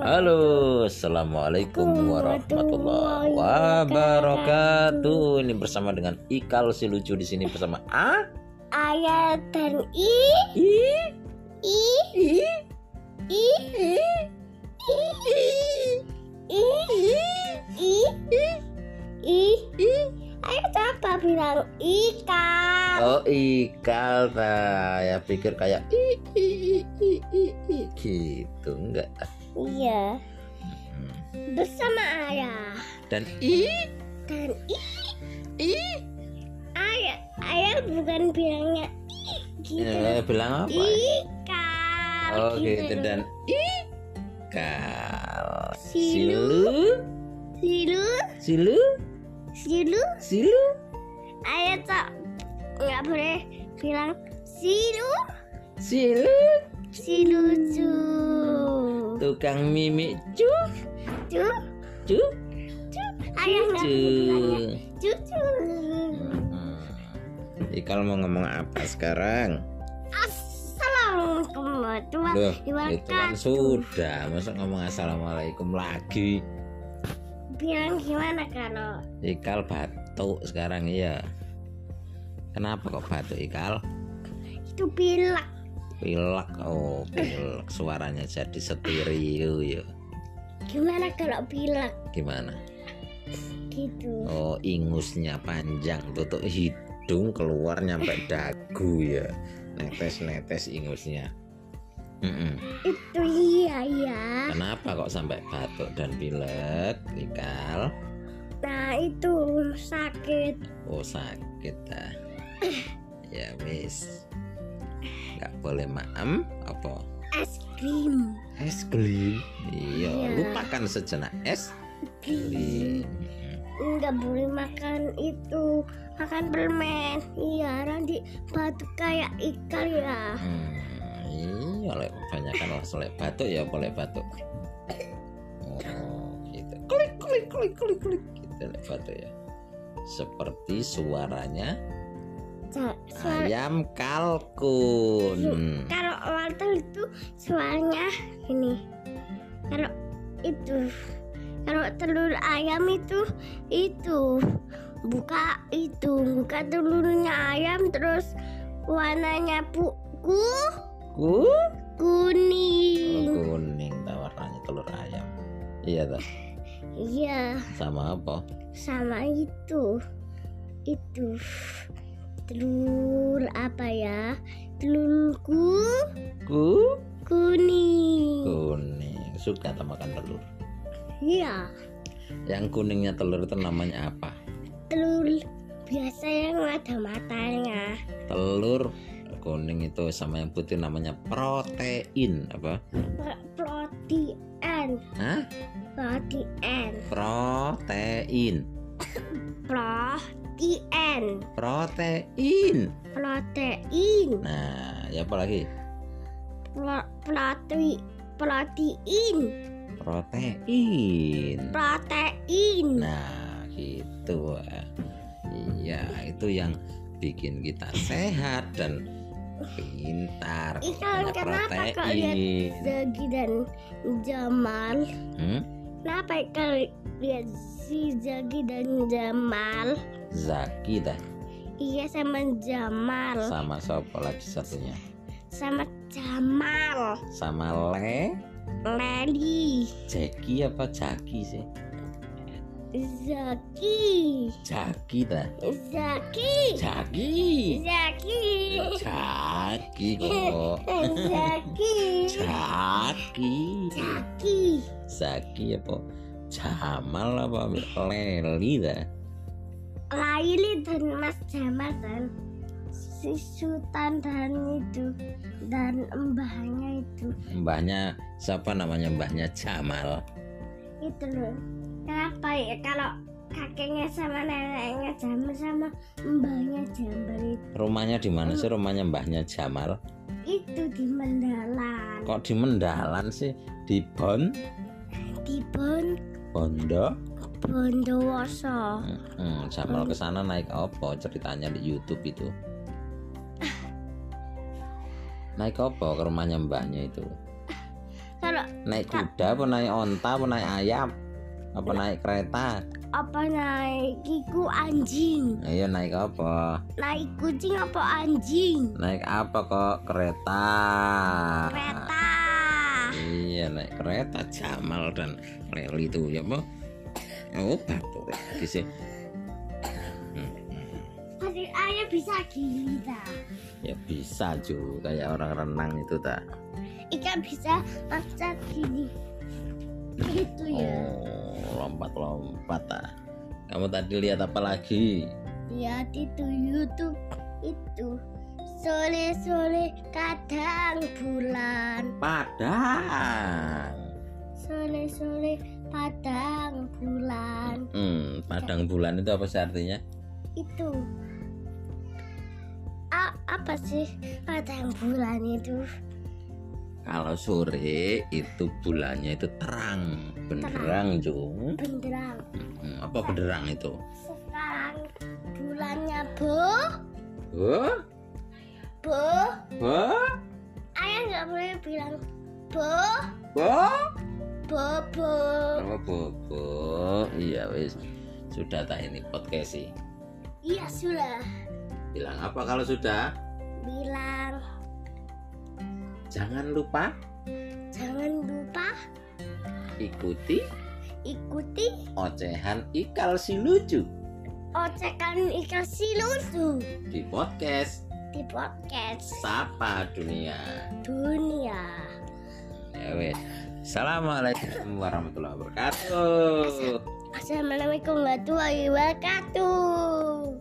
Halo, assalamualaikum warahmatullahi wabarakatuh. Ini bersama dengan Ikal si lucu di sini bersama A, Ayat dan I I, I I, I I I I I Ayo coba bilang ikan Oh Ikal ta. Ya pikir kayak I, I, I, I, I, I. gitu enggak? Iya. Bersama ayah. Dan I, Dan I. I, Ayah Ayah bukan bilangnya I gitu. Eh, bilang apa? Ikan Oh gitu. dan Ikal. Silu. Silu, Silu. Silu, Silu. Silu. Ayah tak nggak boleh bilang silu. Silu? Si lucu tukang mimik cu cu cu cu ayah cu. Hmm. Ikal mau ngomong apa sekarang? assalamualaikum warahmatullahi Loh, itu kan wabarakatuh sudah. Masa ngomong assalamualaikum lagi? bilang gimana kalau Ikal batuk sekarang iya. Kenapa kok batuk Ikal? itu pilak oh pilek. Suaranya jadi stereo ya. gimana kalau pilak Gimana? gitu Oh ingusnya panjang, tutup hidung keluar nyampe dagu ya. Netes-netes ingusnya. Mm-mm. itu iya iya Kenapa kok sampai batuk dan pilek, Ikal? nah itu sakit Oh sakit ah. Ya wis. Gak boleh maem apa? es krim Es krim. Iya, Iya. lupakan sejenak es krim. nggak boleh makan itu makan permen iya nanti batuk kayak ikan ya Hmm, iya, lek kebanyakan lah selek batuk ya boleh batuk. Oh, gitu. Klik klik klik klik klik gitu lek batuk ya. Seperti suaranya suara- ayam kalkun. kalau wortel itu suaranya ini kalau itu kalau telur ayam itu itu buka itu buka telurnya ayam terus warnanya pu ku Ku kuning Oh, kuning tak warnanya telur ayam. Iya tak? iya Sama apa? sama itu itu telur apa ya telurku Ku kuning kuning. Suka tak makan telur. iya Yang kuningnya telur itu namanya apa? telur biasa yang ada matanya Telur kuning itu sama yang putih namanya protein apa? Pro- protein Hah? protein Protein. Protein Protein. protein Nah, ya apa lagi? Pro- protein protein Protein. protein Nah, gitu. Iya, itu yang bikin kita sehat dan pintar. Ikan, Karena kenapa kok lihat protein. Zagi dan Jamal Hmm? kenapa kalau lihat si Zagi dan Jamal Zaki dah iya sama Jamal sama siapa lagi satunya? sama Jamal Sama Le Leli Jaki apa Jaki sih? Zaki Jaki dah. Zaki Jaki. Zaki Jaki kok. Zaki Jaki. Zaki Zaki apa? Jamal apa? Leli dah. Laili dan Mas Jamal dan si Sultan dan itu dan mbahnya itu Mbahnya siapa namanya mbahnya Jamal? itu loh kenapa ya kalau kakeknya sama neneknya Jamal sama mbahnya Jamal itu, Rumahnya di mana sih rumahnya mbahnya Jamal? itu di Mendalan Kok di Mendalan sih? Di Bon? di Bon Bondo? Bondowoso. Hmm, Jamal ke sana naik apa ceritanya di YouTube itu? Naik apa ke rumahnya mbahnya itu? kalau kalau naik kuda apa naik onta apa naik ayam? Apa naik kereta? Apa naik iku anjing? Ayo naik apa? Naik kucing apa anjing? Naik apa kok? Kereta. Kereta. Iya naik kereta Jamal dan Leli itu ya mau oh Hmm, hmm. pasti ayah bisa gini ta. Ya bisa juga kayak orang renang itu tak ikan bisa loncat gini. Gitu ya. Oh lompat-lompat tak kamu tadi lihat apa lagi? Lihat itu YouTube itu. Sore sore kadang bulan. Padang. Sore sore padang bulan. Hmm, Padang bulan itu apa sih artinya? Itu. A- apa sih padang bulan itu? Kalau sore itu bulannya itu terang. Benderang Jung. Benderang. Hmm, apa benderang itu? Sekarang bulannya bo oh bo oh ayah nggak boleh bilang bo oh bo bo Oh, bobo. Iya wis. Sudah tak ini podcast sih. iya sudah Bilang apa kalau sudah? bilang Jangan lupa jangan lupa ikuti ikuti ocehan ikal si lucu ocekan ikan si lucu di podcast di podcast Sapa Dunia. dunia Ya wis. Assalamualaikum warahmatullahi wabarakatuh. Assalamualaikum warahmatullahi wabarakatuh